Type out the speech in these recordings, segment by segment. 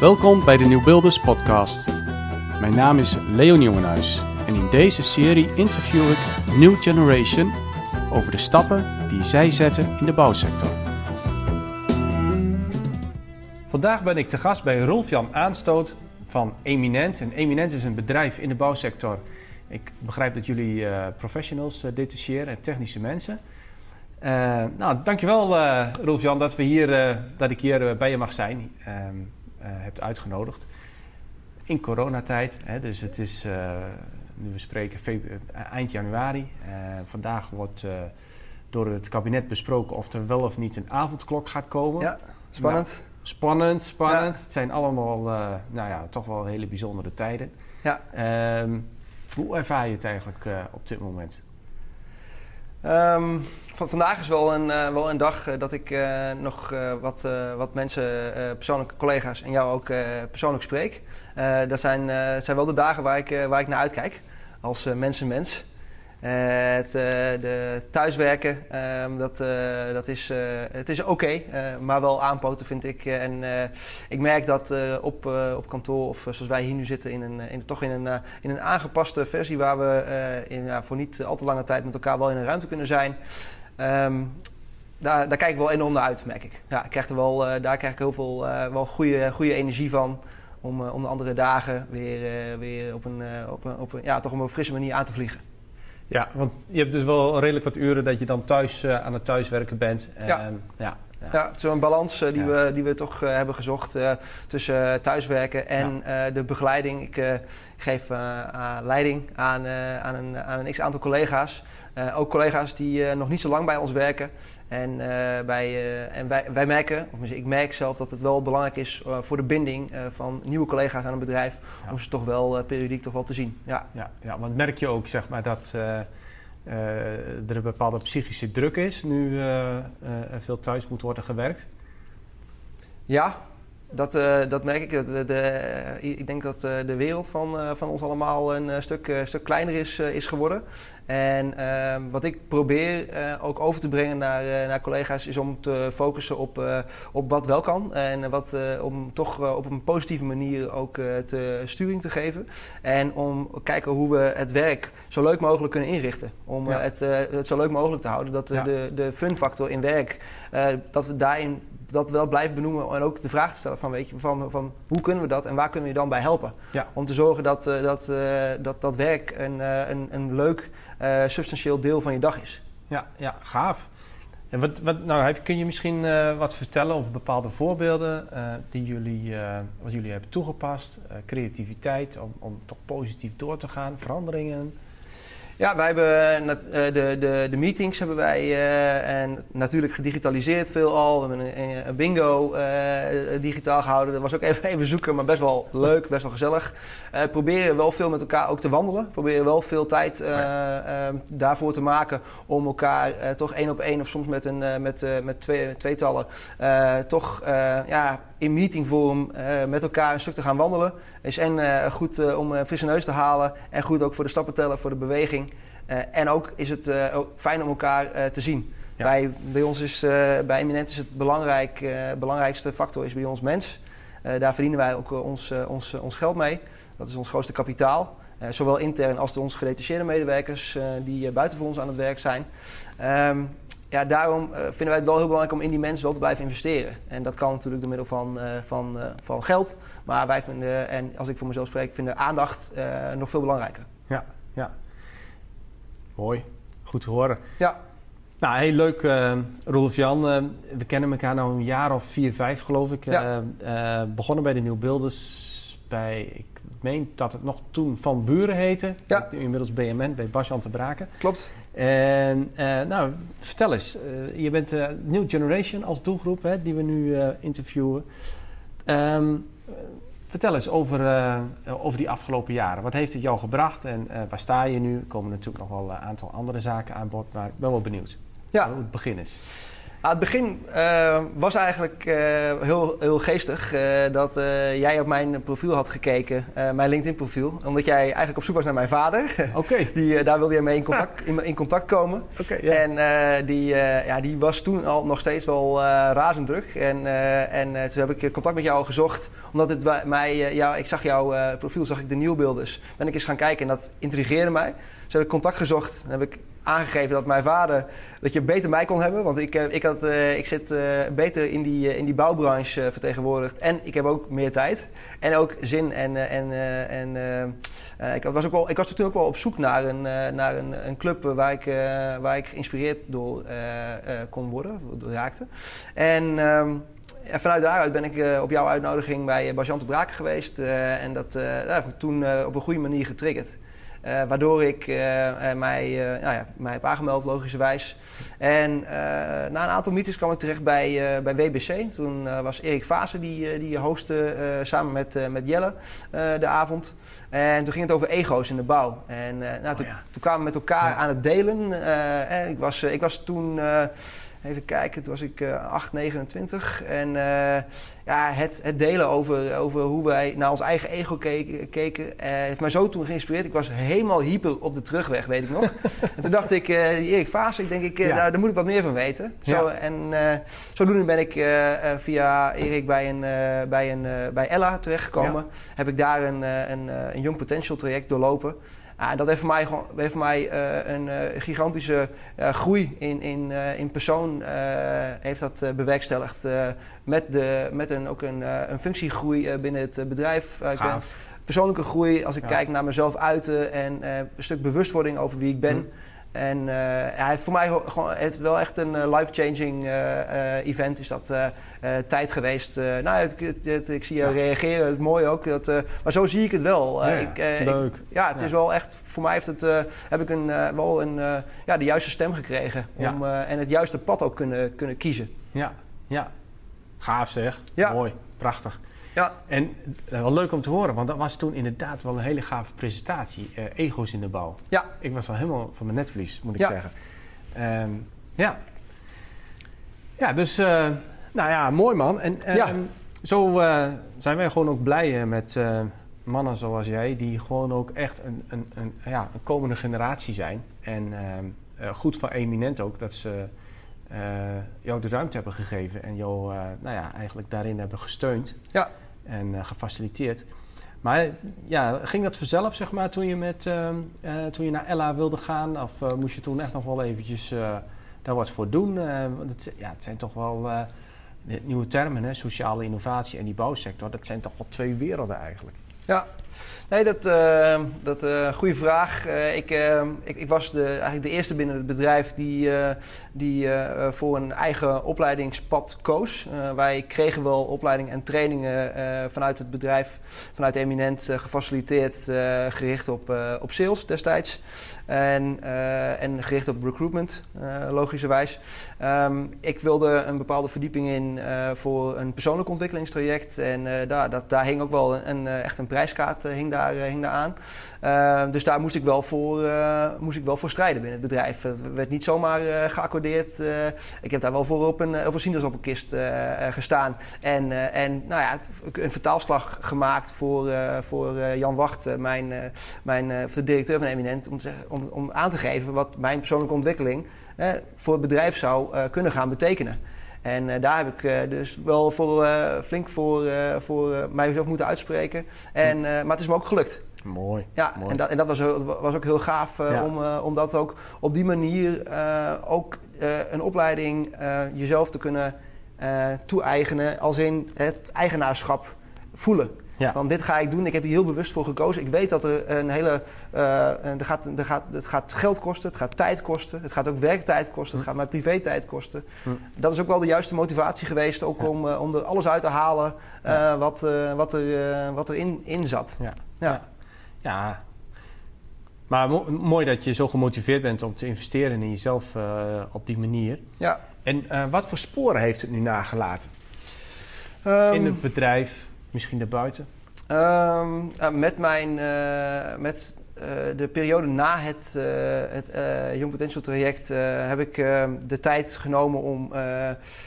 Welkom bij de Nieuwbuilders podcast. Mijn naam is Leon Jongenhuis en in deze serie interview ik New Generation over de stappen die zij zetten in de bouwsector. Vandaag ben ik te gast bij Rolf-Jan Aanstoot van Eminent. En Eminent is een bedrijf in de bouwsector. Ik begrijp dat jullie uh, professionals uh, detacheren en technische mensen. Uh, nou, dankjewel uh, Rolf-Jan dat, we hier, dat ik hier bij je mag zijn. Ehm, hebt uitgenodigd. In coronatijd, hè, dus het is, nu we spreken, eind januari. vandaag wordt door het kabinet besproken of er wel of niet een avondklok gaat komen. Ja, spannend. Nou, spannend, spannend. Het zijn allemaal, nou ja, toch wel hele bijzondere tijden. Ja. Um, hoe ervaar je het eigenlijk op dit moment? Van, vandaag is wel een, uh, wel een dag uh, dat ik nog wat, wat mensen, persoonlijke collega's en jou ook persoonlijk spreek. dat zijn, zijn wel de dagen waar ik, waar ik naar uitkijk als mensenmens. Het de thuiswerken, um, dat, dat is, het is oké, maar wel aanpoten vind ik. en ik merk dat op, op kantoor, of zoals wij hier nu zitten, in een, in, toch in een, in een aangepaste versie waar we in, voor niet al te lange tijd met elkaar wel in een ruimte kunnen zijn. Um, daar, daar kijk ik wel enorm naar uit, merk ik. Ja, ik krijg er wel, daar krijg ik heel veel wel goede, goede energie van. Om, om de andere dagen weer, weer op, een, op, een, op een, ja, toch op een frisse manier aan te vliegen. Ja, want je hebt dus wel redelijk wat uren dat je dan thuis uh, aan het thuiswerken bent. En, ja. ja. Ja, ja het is een balans uh, die, ja. we, die we toch uh, hebben gezocht tussen thuiswerken en ja. de begeleiding. Ik, ik geef leiding aan, aan, een, aan een x-aantal collega's. ook collega's die nog niet zo lang bij ons werken. En, bij, en wij, wij merken, of ik merk zelf, dat het wel belangrijk is voor de binding van nieuwe collega's aan een bedrijf. Om ze toch wel periodiek toch wel te zien. Ja, ja, ja want merk je ook zeg maar, dat uh, er een bepaalde psychische druk is nu uh, er veel thuis moet worden gewerkt? Ja, dat, uh, dat merk ik. De, de, ik denk dat de wereld van, van ons allemaal een stuk, stuk kleiner is, is geworden. En ehm, wat ik probeer ook over te brengen naar, naar collega's is om te focussen op, op wat wel kan. En wat, om toch op een positieve manier ook te sturing te geven. En om kijken hoe we het werk zo leuk mogelijk kunnen inrichten. Om ja. het, het zo leuk mogelijk te houden. Dat ja. de, de fun factor in werk, dat we daarin dat wel blijven benoemen en ook de vraag te stellen van, weet je, van, van hoe kunnen we dat en waar kunnen we je dan bij helpen? Ja. Om te zorgen dat uh, dat, uh, dat, dat werk een, uh, een, een leuk, substantieel deel van je dag is. Ja, ja gaaf. En wat, wat, nou, heb, kun je misschien wat vertellen over bepaalde voorbeelden die jullie, wat jullie hebben toegepast? creativiteit om, om toch positief door te gaan, veranderingen? Ja, wij hebben de, de, de meetings hebben wij uh, en natuurlijk gedigitaliseerd veel al. We hebben een, een bingo digitaal gehouden. Dat was ook even, even zoeken, maar best wel leuk, best wel gezellig. Proberen wel veel met elkaar ook te wandelen. Proberen wel veel tijd daarvoor te maken om elkaar toch één op één of soms met, een, met, met twee, tweetallen toch ja, in meetingvorm uh, met elkaar een stuk te gaan wandelen. Is en uh, goed uh, om een frisse neus te halen en goed ook voor de stappen tellen, voor de beweging. en ook is het ook fijn om elkaar te zien. Ja. Bij, bij ons is, bij Eminent is het belangrijk, belangrijkste factor is bij ons mens. daar verdienen wij ook ons, ons, ons geld mee. Dat is ons grootste kapitaal. zowel intern als de onze gedetacheerde medewerkers die buiten voor ons aan het werk zijn. Um, ja, daarom uh, vinden wij het wel heel belangrijk om in die mensen wel te blijven investeren. En dat kan natuurlijk door middel van, uh, van, uh, van geld. Maar wij vinden, en als ik voor mezelf spreek, vinden aandacht nog veel belangrijker. Ja, ja. Mooi. Goed te horen. Ja. Nou, heel leuk, Rolf Jan. we kennen elkaar nu een jaar of vier, vijf geloof ik. Ja. begonnen bij de Nieuwbeelders bij, ik meen dat het nog toen Van Buren heette. Ja. Inmiddels BMN, bij Basjan te Braken. Klopt. En uh, nou, vertel eens. Uh, je bent uh, New Generation als doelgroep hè, die we nu interviewen. Um, vertel eens over, over die afgelopen jaren. Wat heeft het jou gebracht en waar sta je nu? Er komen natuurlijk nog wel een aantal andere zaken aan bod, maar ik ben wel benieuwd ja. hoe het begin is. Aan het begin uh, was eigenlijk uh, heel, heel geestig uh, dat jij op mijn profiel had gekeken, mijn LinkedIn profiel. Omdat jij eigenlijk op zoek was naar mijn vader. Oké. Die daar wilde je mee in contact, in, in, contact komen. Oké. Okay, En die, ja, die was toen al nog steeds wel razend druk. En, en toen heb ik contact met jou gezocht. Omdat het mij, jou, ik zag jouw profiel, zag ik de nieuwbeelders. Ben ik eens gaan kijken en dat intrigeerde mij. Dus heb ik contact gezocht. Dan heb ik aangegeven dat mijn vader dat je beter mij kon hebben. Want ik, eh, ik, had, uh, ik zit uh, beter in die, in die bouwbranche vertegenwoordigd. En ik heb ook meer tijd. En ook zin. En, en, en ik, was ook wel, ik was ook wel op zoek naar een, naar een, een club waar ik, waar ik geïnspireerd door kon worden, raakte. En... Um, en vanuit daaruit ben ik op jouw uitnodiging bij uh, Bajante Braken geweest. En dat heeft me toen op een goede manier getriggerd. Uh, waardoor ik uh, mij, nou ja, mij heb aangemeld, logischerwijs. En na een aantal meetings kwam ik terecht bij, bij WBC. Toen was Erik Vase die, die hostte samen met, met Jelle de avond. En toen ging het over ego's in de bouw. En nou, toen, oh toen, kwamen we met elkaar aan het delen. ik, was, ik was toen Even kijken, toen was ik uh, 8, 29. En uh, ja, het, het, delen over, over hoe wij naar ons eigen ego keken, keken uh, heeft mij zo toen geïnspireerd. Ik was helemaal hyper op de terugweg, weet ik nog. en toen dacht ik, die Erik Vaas, ik denk, ik, ja. daar, daar, moet ik wat meer van weten. Zo, ja. En zodoende ben ik via Erik bij, een, bij, een, bij Ella terechtgekomen. Ja. Heb ik daar een, een, een Young Potential traject doorlopen. Uh, dat heeft voor mij, heeft voor mij uh, een uh, gigantische groei in, in, in persoon heeft dat bewerkstelligd. met de, met een, ook een, een functiegroei binnen het bedrijf. persoonlijke groei als ik ja. kijk naar mezelf uiten en een stuk bewustwording over wie ik ben. Hm. En uh, heeft voor mij gewoon het wel echt een uh, life-changing uh, event. Is dat tijd geweest. nou, het, het, het, ik zie je ja. reageren. Het is mooi ook. Dat, maar zo zie ik het wel. Ja, ik, leuk. Ik, ja, het is wel echt. Voor mij heeft het, heb ik een, wel een, ja, de juiste stem gekregen. Om, en het juiste pad ook kunnen, kunnen kiezen. Ja, ja. Gaaf zeg. Mooi. Prachtig. Ja. En uh, wel leuk om te horen, want dat was toen inderdaad wel een hele gave presentatie. Uh, ego's in de bouw. Ja. Ik was wel helemaal van mijn netvlies, moet ik ja. zeggen. Um, ja. Ja, dus, uh, nou ja, mooi man. En ja. zo zijn wij gewoon ook blij met mannen zoals jij, die gewoon ook echt een, een, een, ja, een komende generatie zijn. En ehm, goed van eminent ook, dat ze jou de ruimte hebben gegeven en jou nou ja, eigenlijk daarin hebben gesteund. Ja en uh, gefaciliteerd. Maar ja, ging dat vanzelf, zeg maar, toen je, met, uh, uh, toen je naar Ella wilde gaan? Of uh, moest je toen echt nog wel eventjes daar wat voor doen? want het, ja, het zijn toch wel nieuwe termen, hè? sociale innovatie en die bouwsector. Dat zijn toch wel twee werelden eigenlijk. Ja, nee, dat, uh, dat uh, goede vraag. Uh, ik, ik, ik, was de, eigenlijk de eerste binnen het bedrijf die, die voor een eigen opleidingspad koos. wij kregen wel opleidingen en trainingen vanuit het bedrijf, vanuit Eminent, gefaciliteerd, gericht op, op sales destijds. En, en gericht op recruitment, logischerwijs. Um, ik wilde een bepaalde verdieping in voor een persoonlijk ontwikkelingstraject. En daar, dat, daar hing ook wel een, een echt een prijskaart hing daar, hing daar aan. Ehm, dus daar moest ik, wel voor, moest ik wel voor strijden binnen het bedrijf. Het werd niet zomaar geaccordeerd. ik heb daar wel voor op een, op een sinaasappelkist gestaan. En, en nou ja, een vertaalslag gemaakt voor, voor Jan Wacht, mijn, mijn, de directeur van Eminent, om te om, om aan te geven wat mijn persoonlijke ontwikkeling eh, voor het bedrijf zou uh, kunnen gaan betekenen. En uh, daar heb ik uh, dus wel voor, uh, flink voor, voor mijzelf moeten uitspreken. En, maar het is me ook gelukt. Mooi. Ja, mooi. En, dat, en dat was, was ook heel gaaf ja. om, om dat ook op die manier ook een opleiding jezelf te kunnen toe-eigenen. Als in het eigenaarschap voelen. Ja. Van dit ga ik doen. Ik heb hier heel bewust voor gekozen. Ik weet dat er een hele. Uh, er gaat, er gaat, het gaat geld kosten, het gaat tijd kosten, het gaat ook werktijd kosten, het gaat mijn privé-tijd kosten. Hm. Dat is ook wel de juiste motivatie geweest, ook ja. om, uh, om er alles uit te halen uh, ja. wat, wat, er, wat erin in zat. Ja. ja. ja. Maar mo mooi dat je zo gemotiveerd bent om te investeren in jezelf op die manier. Ja. En wat voor sporen heeft het nu nagelaten? Um, in het bedrijf, Misschien daarbuiten? Um, uh, met mijn, uh, met, de periode na het, het Young Potential traject heb ik de tijd genomen om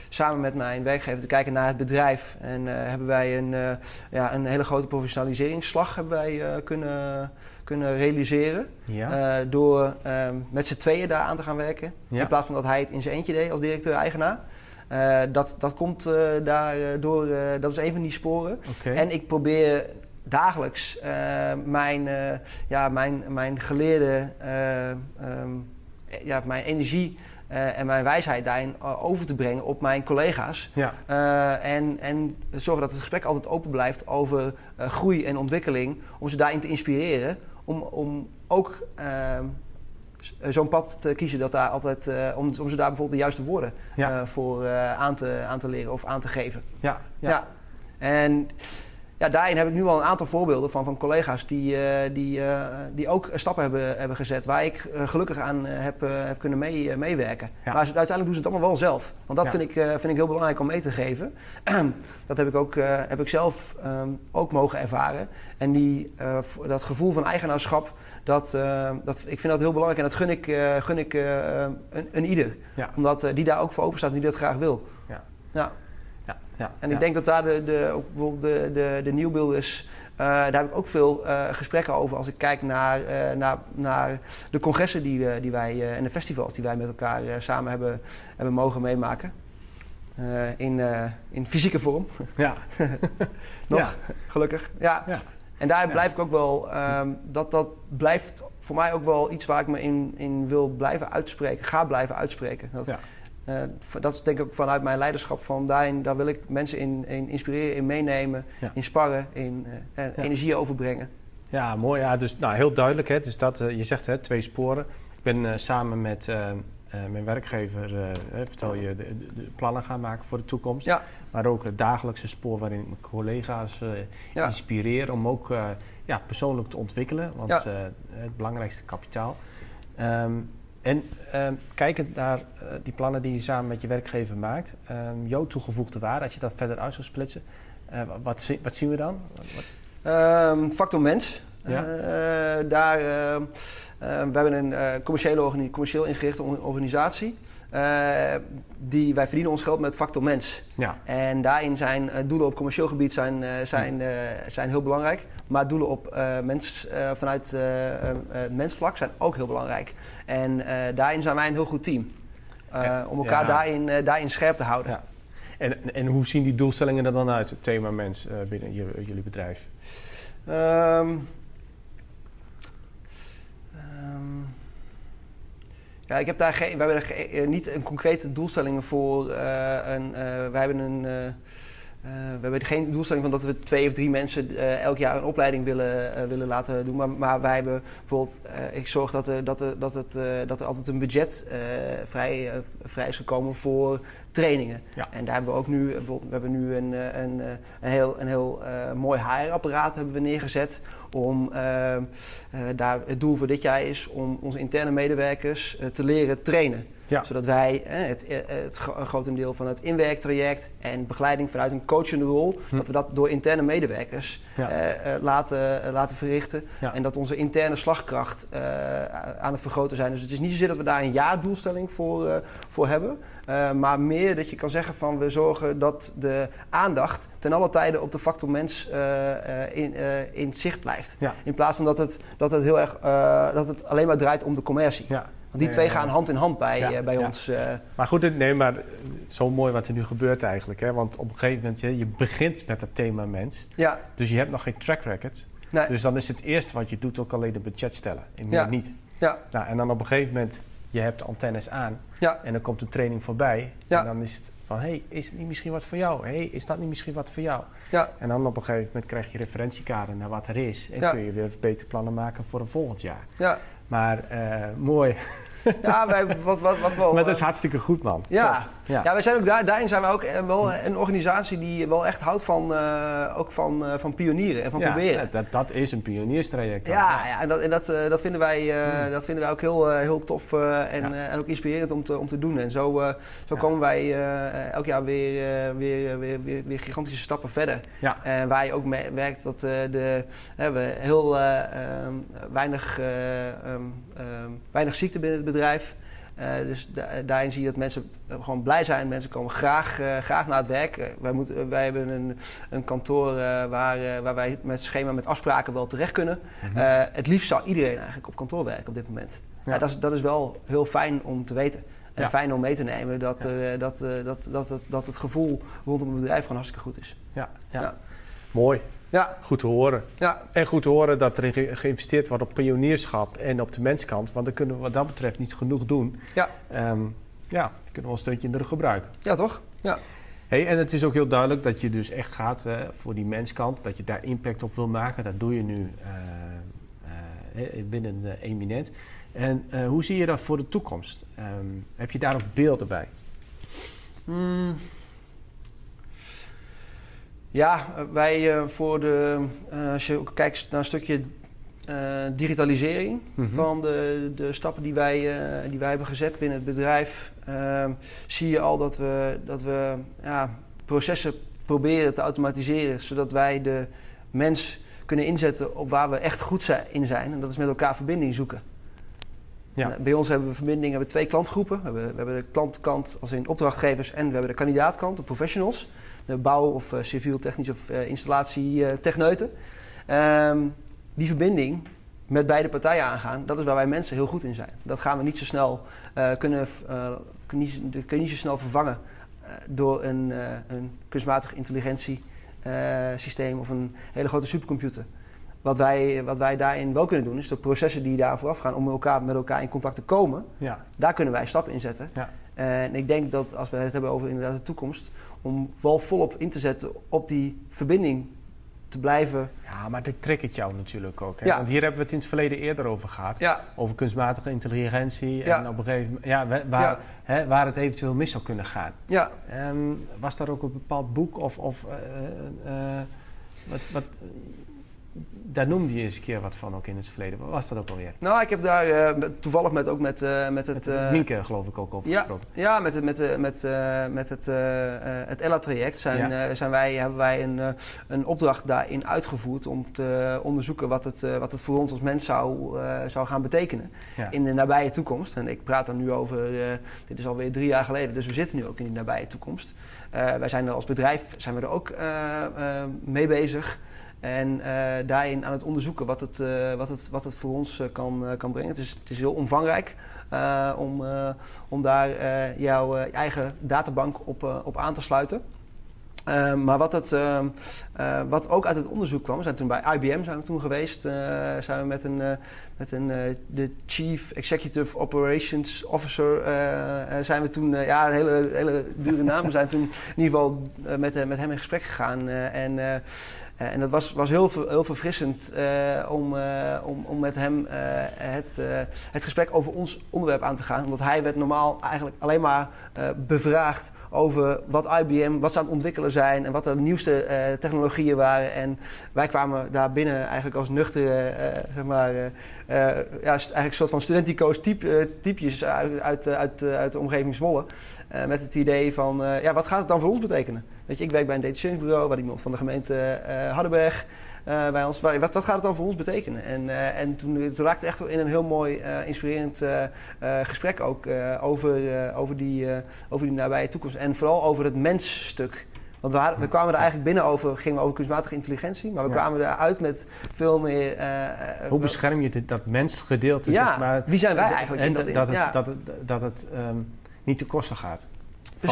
samen met mijn werkgever te kijken naar het bedrijf. En hebben wij een, ja, een hele grote professionaliseringsslag hebben wij, kunnen, kunnen realiseren. Ja. door ehm, met z'n tweeën daar aan te gaan werken. In plaats van dat hij het in zijn eentje deed als directeur-eigenaar. Dat, dat komt daar door, dat is een van die sporen. En ik probeer dagelijks mijn, ja, mijn, mijn geleerde, um, ja, mijn energie en mijn wijsheid daarin over te brengen op mijn collega's. Ja. en, en zorgen dat het gesprek altijd open blijft over groei en ontwikkeling. Om ze daarin te inspireren. Om, om ook ehm, zo'n pad te kiezen dat daar altijd, om, om ze daar bijvoorbeeld de juiste woorden voor aan, te, aan te leren of aan te geven. Ja, ja. ja. En ja, daarin heb ik nu al een aantal voorbeelden van, van collega's die, uh, die, uh, die ook stappen hebben, hebben gezet. Waar ik uh, gelukkig aan heb, heb kunnen mee, meewerken. Maar uiteindelijk doen ze het allemaal wel zelf. Want dat vind, ik, vind ik heel belangrijk om mee te geven. dat heb ik, ook, heb ik zelf um, ook mogen ervaren. En die, dat gevoel van eigenaarschap, dat, dat, ik vind dat heel belangrijk. En dat gun ik, gun ik een, een, ieder. Omdat die daar ook voor open staat en die dat graag wil. Ja. Ja, en ik denk dat daar de, de, bijvoorbeeld de, de, de nieuwbeelders, uh, daar heb ik ook veel uh, gesprekken over als ik kijk naar, uh, naar, naar de congressen die, we, die wij en de festivals die wij met elkaar samen hebben, hebben mogen meemaken. in, in fysieke vorm. Ja. Nog, ja. gelukkig. Ja. ja. En daar blijf ik ook wel, um, dat, dat blijft voor mij ook wel iets waar ik me in, in wil blijven uitspreken, ga blijven uitspreken. Dat, ja. Uh, dat is denk ik ook vanuit mijn leiderschap van daarin, daar wil ik mensen in, in inspireren, in meenemen, in sparren, in uh, energie overbrengen. Ja, mooi. Ja, dus nou, heel duidelijk. Hè, dus dat, uh, je zegt hè, twee sporen. Ik ben samen met mijn werkgever, vertel je, de, de, plannen gaan maken voor de toekomst. Ja. Maar ook het dagelijkse spoor waarin ik mijn collega's ja. inspireer om ook ja, persoonlijk te ontwikkelen. Want het belangrijkste kapitaal. Um, en um, kijkend naar uh, die plannen die je samen met je werkgever maakt, um, jouw toegevoegde waarde, als je dat verder uit zou splitsen, uh, wat, wat, zien we dan? Um, factor mens. Ja? Uh, daar, we hebben een commerciële commercieel ingerichte organisatie. Uh, die, wij verdienen ons geld met factor mens. Ja. En daarin zijn uh, doelen op commercieel gebied zijn, uh, zijn, zijn heel belangrijk. Maar doelen op mens, vanuit mensvlak zijn ook heel belangrijk. En daarin zijn wij een heel goed team. Om elkaar daarin, daarin scherp te houden. Ja. En, en hoe zien die doelstellingen er dan uit, het thema mens, binnen jullie bedrijf? Um, Ik heb daar geen, we hebben er eh, niet een concrete doelstelling voor. Uh, een, uh, wij hebben een. Uh, we hebben geen doelstelling van dat we twee of drie mensen uh, elk jaar een opleiding willen, willen laten doen. Maar, maar wij hebben bijvoorbeeld, ik zorg dat er, dat er, dat het, dat er altijd een budget vrij, vrij is gekomen voor trainingen. Ja. En daar hebben we ook nu, we hebben nu een, een, een heel, een heel mooi HR-apparaat hebben we neergezet. Om, daar, het doel voor dit jaar is om onze interne medewerkers te leren trainen. Zodat wij het, het, een groot deel van het inwerktraject en begeleiding vanuit een coachende rol, hm. dat we dat door interne medewerkers eh, eh, laten, eh, laten verrichten. En dat onze interne slagkracht aan het vergroten zijn. Dus het is niet zozeer dat we daar een jaardoelstelling voor, voor hebben. maar meer dat je kan zeggen van we zorgen dat de aandacht ten alle tijde op de factor mens in, in zicht blijft. In plaats van dat het, dat het heel erg dat het alleen maar draait om de commercie. Ja. Want die twee gaan hand in hand bij, bij ons. Maar goed, nee, maar zo mooi wat er nu gebeurt eigenlijk. Hè? Want op een gegeven moment, je, je begint met het thema mens. Ja. Dus je hebt nog geen track record. Nee. Dus dan is het eerste wat je doet ook alleen een budget stellen. En ja. niet. Ja. Nou, en dan op een gegeven moment, je hebt antennes aan. Ja. En dan komt een training voorbij. Ja. En dan is het van, hé, hey, is het niet misschien wat voor jou? Hé, hey, is dat niet misschien wat voor jou? Ja. En dan op een gegeven moment krijg je referentiekader naar wat er is. En kun je weer beter plannen maken voor een volgend jaar. Ja. Maar uh, mooi. Ja, wij, wat, wat, wat wel... Maar dat is eh, hartstikke goed, man. Ja, ja. ja wij zijn ook daar, daarin zijn we ook eh, wel een organisatie die wel echt houdt van, uh, ook van, uh, van pionieren en van ja, proberen. Dat, dat is een pionierstraject. Ja, ja, en, dat, en dat, uh, dat, vinden wij, dat vinden wij ook heel, heel tof en, en ook inspirerend om te, om te doen. En zo, zo komen wij elk jaar weer, weer, weer, weer, weer gigantische stappen verder. Ja. En waar je ook merkt dat de, we heel eh, ehm, weinig, ehm, ehm, weinig ziekte binnen het bedrijf. Eh, dus da- daarin zie je dat mensen eh, gewoon blij zijn. Mensen komen graag, eh, graag naar het werk. Wij, moeten, wij hebben een, een kantoor waar, waar wij met schema met afspraken wel terecht kunnen. Mhm. Het liefst zou iedereen eigenlijk op kantoor werken op dit moment. Ja. Dat, is, dat is wel heel fijn om te weten. En Ja. fijn om mee te nemen dat, Ja. dat, dat, dat, dat, dat het gevoel rondom het bedrijf gewoon hartstikke goed is. ja, ja. Ja. Mooi. Ja, Goed te horen. ja, En goed te horen dat er ge- geïnvesteerd wordt op pionierschap en op de menskant. Want dan kunnen we wat dat betreft niet genoeg doen. Ja. Ehm, ja, dan kunnen we een steuntje in de rug gebruiken. ja toch? Ja. Hey, en het is ook heel duidelijk dat je dus echt gaat eh, voor die menskant. Dat je daar impact op wil maken. Dat doe je nu eh, eh, binnen de Eminent. En hoe zie je dat voor de toekomst? Ehm, heb je daar ook beelden bij? Mm. Ja, eh, wij eh, voor de, eh, als je kijkt naar een stukje digitalisering Mhm. van de, de stappen die wij, die wij hebben gezet binnen het bedrijf, ehm, zie je al dat we, dat we ja, processen proberen te automatiseren, zodat wij de mens kunnen inzetten op waar we echt goed in zijn. En dat is met elkaar verbinding zoeken. Ja. Eh, Bij ons hebben we verbinding, hebben we twee klantgroepen. We hebben, we hebben de klantkant als in opdrachtgevers en we hebben de kandidaatkant, de professionals. De bouw- of eh, civiel, technisch of eh, installatie eh, techneuten. Ehm, die verbinding met beide partijen aangaan, dat is waar wij mensen heel goed in zijn. Dat gaan we niet zo snel eh, kunnen, eh, kun, je, niet- dat kun je niet zo snel vervangen eh, door een, eh, een kunstmatige intelligentie eh, systeem of een hele grote supercomputer. Wat wij, wat wij daarin wel kunnen doen, is de processen die daar vooraf gaan om elkaar, met elkaar in contact te komen, Ja, daar kunnen wij stappen in zetten. Ja. En ik denk dat als we het hebben over inderdaad de toekomst, om wel volop in te zetten op die verbinding te blijven. ja maar dit ik jou natuurlijk ook. Hè? Ja. Want hier hebben we het in het verleden eerder over gehad. Ja, Over kunstmatige intelligentie. Ja. En op een gegeven moment, ja, wa- waar. Hè, waar het eventueel mis zou kunnen gaan. ja. Ehm, was daar ook een bepaald boek of, of eh, eh, wat, wat, daar noemde je eens een keer wat van ook in het verleden. Wat was dat ook alweer? Nou, ik heb daar eh, toevallig met, ook met, eh, met het... Met eh, Nienke geloof ik ook over ja. gesproken. Ja, met, het- met, met, met het, het Ella-traject zijn, Ja. zijn wij, hebben wij een, een opdracht daarin uitgevoerd om te onderzoeken wat het, wat het voor ons als mens zou, zou gaan betekenen Ja. in de nabije toekomst. En ik praat dan nu over, dit is alweer drie jaar geleden, dus we zitten nu ook in die nabije toekomst. Wij zijn er als bedrijf zijn we er ook mee bezig. En eh, daarin aan het onderzoeken wat het, eh, wat het, wat het voor ons eh, kan, kan brengen. Het is, het is heel omvangrijk om, om daar jouw eigen databank op, op aan te sluiten. Eh, maar wat, het, eh, eh, wat ook uit het onderzoek kwam, we zijn toen bij IBM zijn we toen geweest, zijn we met een, met een de Chief Executive Operations Officer zijn we toen, ja, een hele, hele dure naam, we zijn toen in ieder geval met, met hem in gesprek gegaan en en dat was, was heel, heel verfrissend eh, om, eh, om, om met hem eh, het, eh, het gesprek over ons onderwerp aan te gaan. Want hij werd normaal eigenlijk alleen maar eh, bevraagd over wat IBM, wat ze aan het ontwikkelen zijn en wat de nieuwste eh, technologieën waren. En wij kwamen daar binnen eigenlijk als nuchtere, eh, zeg maar, eh, eh, ja, eigenlijk een soort van studentico's type, eh, typjes uit, uit, eh, uit, eh, de omgeving Zwolle. Eh, met het idee van, eh, ja, wat gaat het dan voor ons betekenen? Weet je, ik werk bij een detacheringsbureau, waar iemand van de gemeente eh Hardenberg eh, bij ons. Wat, wat gaat het dan voor ons betekenen? En, eh, en toen, het raakte echt in een heel mooi, inspirerend gesprek ook over, over, die, over die nabije toekomst. En vooral over het mensstuk. Want we, hadden- we kwamen er eigenlijk binnen over, gingen we over kunstmatige intelligentie, maar we Ja. kwamen eruit met veel meer. Hoe bescherm je dit, dat mensgedeelte? Ja, zeg maar, wie zijn wij eigenlijk En in dat, dat- dat het, ja. dat het, dat het ehm, niet te kosten gaat.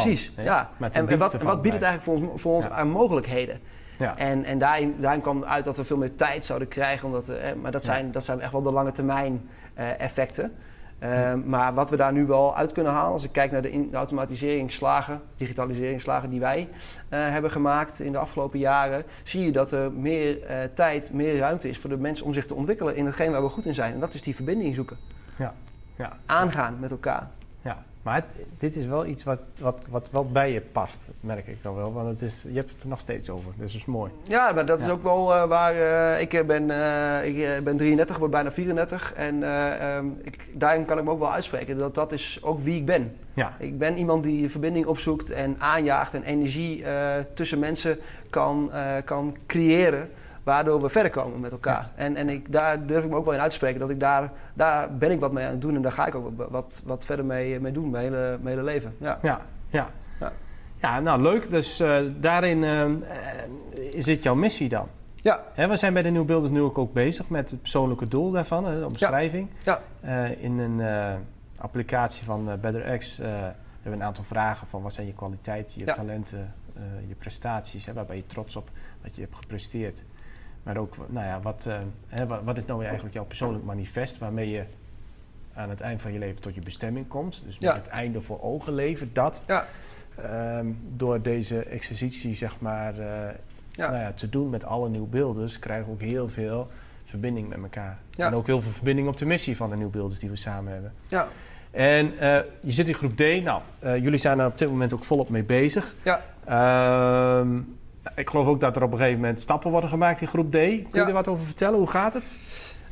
Precies, ja. En, en wat, wat biedt het eigenlijk voor ons, voor ons aan mogelijkheden? Ja. En, en daarin, daarin kwam uit dat we veel meer tijd zouden krijgen. Omdat, eh, maar dat Ja. zijn, dat zijn echt wel de lange termijn eh, effecten. Eh, Maar wat we daar nu wel uit kunnen halen, als ik kijk naar de, in, de automatiseringsslagen, digitaliseringsslagen die wij hebben gemaakt in de afgelopen jaren, zie je dat er meer tijd, meer ruimte is voor de mensen om zich te ontwikkelen in hetgeen waar we goed in zijn. En dat is die verbinding zoeken. Ja. Ja. Aangaan met elkaar. Maar het- dit is wel iets wat, wat, wat wel bij je past, merk ik dan wel. Want het is, je hebt het er nog steeds over, dus dat is mooi. Ja, maar dat is ook wel eh, waar eh, ik eh, ben. ik ben 33, word bijna 34. En ehm, ik, daarin kan ik me ook wel uitspreken. Dat dat is ook wie ik ben. Ja, Ik ben iemand die verbinding opzoekt en aanjaagt en energie tussen mensen kan, kan creëren. Waardoor we verder komen met elkaar. En, en ik, daar durf ik me ook wel in uit te spreken. Dat ik daar, daar ben ik wat mee aan het doen. En daar ga ik ook wat, wat, wat verder mee, mee doen. Mijn hele, mijn hele leven. Ja. ja, ja. Ja. Ja, nou leuk. Dus eh, daarin eh, eh, zit jouw missie dan. Ja. We zijn bij de Nieuw Beelders nu ook, ook bezig met het persoonlijke doel daarvan, de omschrijving. Ja. Eh, in een eh, applicatie van eh, BetterX eh, hebben we een aantal vragen van wat zijn je kwaliteiten, je talenten, eh, je prestaties, hè, waar ben je trots op wat je hebt gepresteerd. Maar ook, nou ja, wat, eh, hè, wat, wat is nou eigenlijk jouw persoonlijk manifest waarmee je aan het eind van je leven tot je bestemming komt. Dus met Ja. het einde voor ogen leven, dat. Ja. Ehm, door deze exercitie, zeg maar, eh, Ja. nou ja, te doen met alle nieuwbeelders, krijgen we ook heel veel verbinding met elkaar. En ook heel veel verbinding op de missie van de nieuwbeelders die we samen hebben. Ja. En eh, je zit in groep D. Nou, jullie zijn er op dit moment ook volop mee bezig. Ja. Ehm, ik geloof ook dat er op een gegeven moment stappen worden gemaakt in groep D. Kun je Ja. er wat over vertellen? Hoe gaat het?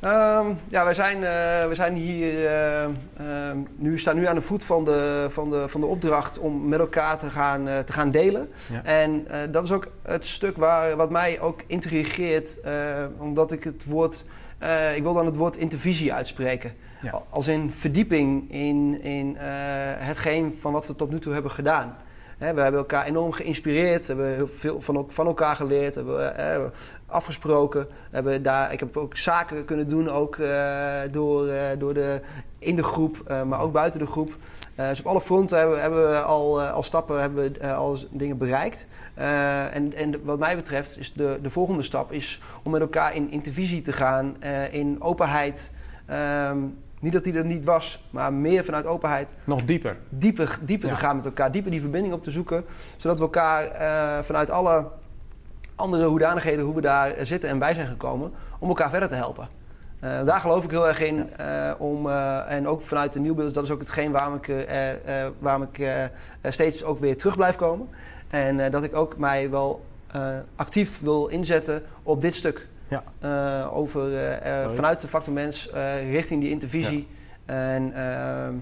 Ehm, ja, wij zijn, eh, we zijn hier eh, ehm, nu, staan nu aan de voet van de, van de, van de opdracht om met elkaar te gaan, eh, te gaan delen. Ja. En dat is ook het stuk waar, wat mij ook intrigeert, omdat ik het woord, ik wil dan het woord intervisie uitspreken. Ja. Als in verdieping in, in hetgeen van wat we tot nu toe hebben gedaan. Hè, we hebben elkaar enorm geïnspireerd, hebben heel veel van, el- van elkaar geleerd, hebben eh, afgesproken. Hebben daar, ik heb ook zaken kunnen doen, ook eh, door, eh, door de, in de groep, maar ook buiten de groep. Dus op alle fronten hebben, we- hebben we al, al stappen, hebben we al dingen bereikt. En, en wat mij betreft is de, de volgende stap is om met elkaar in intervisie te gaan, in openheid. Ehm, niet dat die er niet was, maar meer vanuit openheid Nog dieper. dieper, dieper Ja. te gaan met elkaar, dieper die verbinding op te zoeken, zodat we elkaar eh, vanuit alle andere hoedanigheden, hoe we daar zitten en bij zijn gekomen, om elkaar verder te helpen. Eh, daar geloof ik heel erg in. eh, om, en ook vanuit de nieuwbeeld, dat is ook hetgeen waarom ik, waarom ik steeds ook weer terug blijf komen. En dat ik ook mij wel actief wil inzetten op dit stuk. Ja. Eh, over, eh, eh, vanuit de factor mens richting die intervisie. En ehm,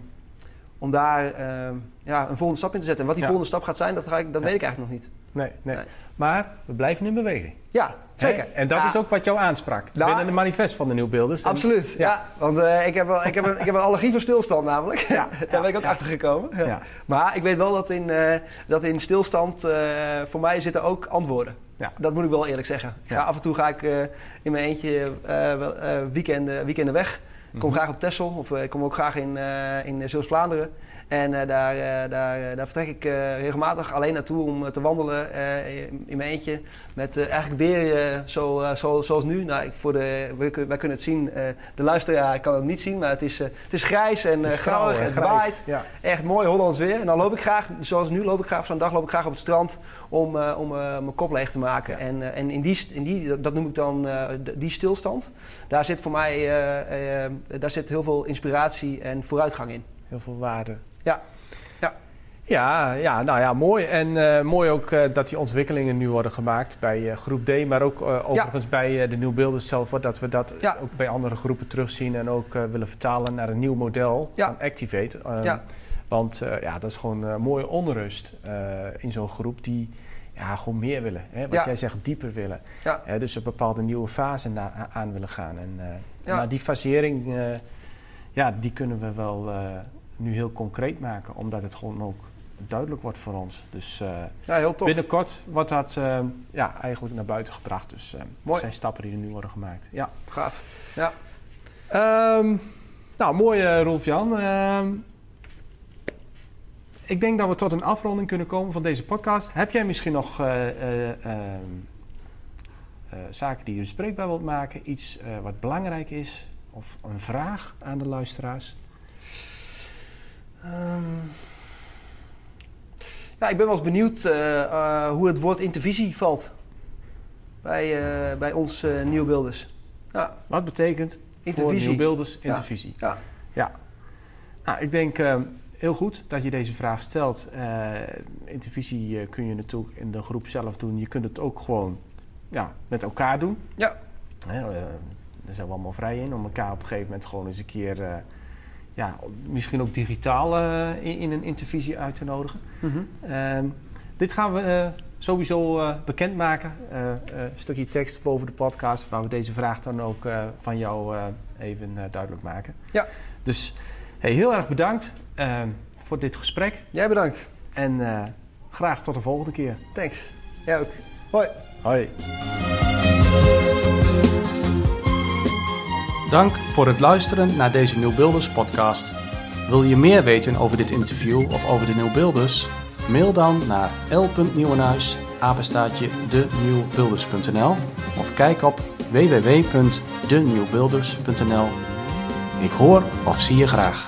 om daar ehm, ja, een volgende stap in te zetten. En wat die Ja. volgende stap gaat zijn, dat, ga ik, dat weet ik eigenlijk nog niet. Nee, nee. Nee. Maar we blijven in beweging. Ja, zeker. Hè? En dat Ja, is ook wat jou aansprak. Nou, binnen de manifest van de nieuwbeelders. Absoluut, ja. Want ik, heb wel, ik, heb een, ik heb een allergie voor stilstand namelijk. Ja, Daar ben ik ook achter gekomen. Maar ik weet wel dat in, dat in stilstand voor mij zitten ook antwoorden. Ja. Dat moet ik wel eerlijk zeggen. Ga, Ja. Af en toe ga ik eh, in mijn eentje eh, eh, weekenden, weekenden weg. Ik kom Mhm. graag op Texel of ik kom ook graag in, in Zeeuws-Vlaanderen. En eh, daar, eh, daar, eh, daar vertrek ik regelmatig alleen naartoe om te wandelen in mijn eentje. Met eigenlijk weer zo, zo, zoals nu. Nou, ik, voor de, wij, kun- wij kunnen het zien. de luisteraar kan het niet zien, maar het is, het is grijs en Het is grauwig en en het grijs. waait. Ja. Echt mooi Hollands weer. En dan loop ik graag, zoals nu, loop ik graag zo'n dag loop ik graag op het strand om, om mijn kop leeg te maken. En, en in die, in die, dat- noem ik dan die stilstand. Daar zit voor mij daar zit heel veel inspiratie en vooruitgang in. Heel veel waarde. Ja. Ja. Ja, ja, nou ja, mooi. En eh, mooi ook eh, dat die ontwikkelingen nu worden gemaakt bij eh, groep D, maar ook overigens bij de nieuwbeelders zelf, dat we dat Ja. ook bij andere groepen terugzien en ook willen vertalen naar een nieuw model Ja. van Activate. Ehm, Ja. Want ja, dat is gewoon mooie onrust in zo'n groep die ja, gewoon meer willen. Hè? Wat Ja. jij zegt, dieper willen. Ja. Dus een bepaalde nieuwe fase na- aan willen gaan. En Ja. nou, die fasering, ja, die kunnen we wel nu heel concreet maken, omdat het gewoon ook duidelijk wordt voor ons. Dus eh, Ja, heel tof. binnenkort wordt dat eh, ja, eigenlijk naar buiten gebracht. Dus eh dat zijn stappen die er nu worden gemaakt. Ja. Gaaf. Ja. Ehm, nou, mooi uh, Rolf-Jan. Ehm, ik denk dat we tot een afronding kunnen komen van deze podcast. Heb jij misschien nog eh, eh, ehm, eh, zaken die je bespreekbaar wilt maken? Iets wat belangrijk is? Of een vraag aan de luisteraars? Ehm, ja, ik ben wel eens benieuwd eh, eh, hoe het woord intervisie valt bij, eh, bij ons nieuwbeelders. Ja, Wat betekent voor nieuwbeelders intervisie? Ja. Ja. Nou, ik denk, ehm, heel goed dat je deze vraag stelt. Uh, intervisie kun je natuurlijk in de groep zelf doen. Je kunt het ook gewoon ja, met elkaar doen. Ja. Hè, daar zijn we allemaal vrij in om elkaar op een gegeven moment gewoon eens een keer, ja, misschien ook digitaal in, in, een intervisie uit te nodigen. Mm dit gaan we sowieso uh, bekendmaken. een stukje tekst boven de podcast, waar we deze vraag dan ook van jou even duidelijk maken. Ja. Dus hey, heel erg bedankt voor dit gesprek. Jij bedankt. En graag tot de volgende keer. Thanks. Jij ook. Hoi. Hoi. Dank voor het luisteren naar deze Nieuwbuilders podcast. Wil je meer weten over dit interview of over de Nieuwbuilders? Mail dan naar l.nieuwenhuis, apenstaatje of kijk op www.denieuwbuilders.nl. Ik hoor of zie je graag.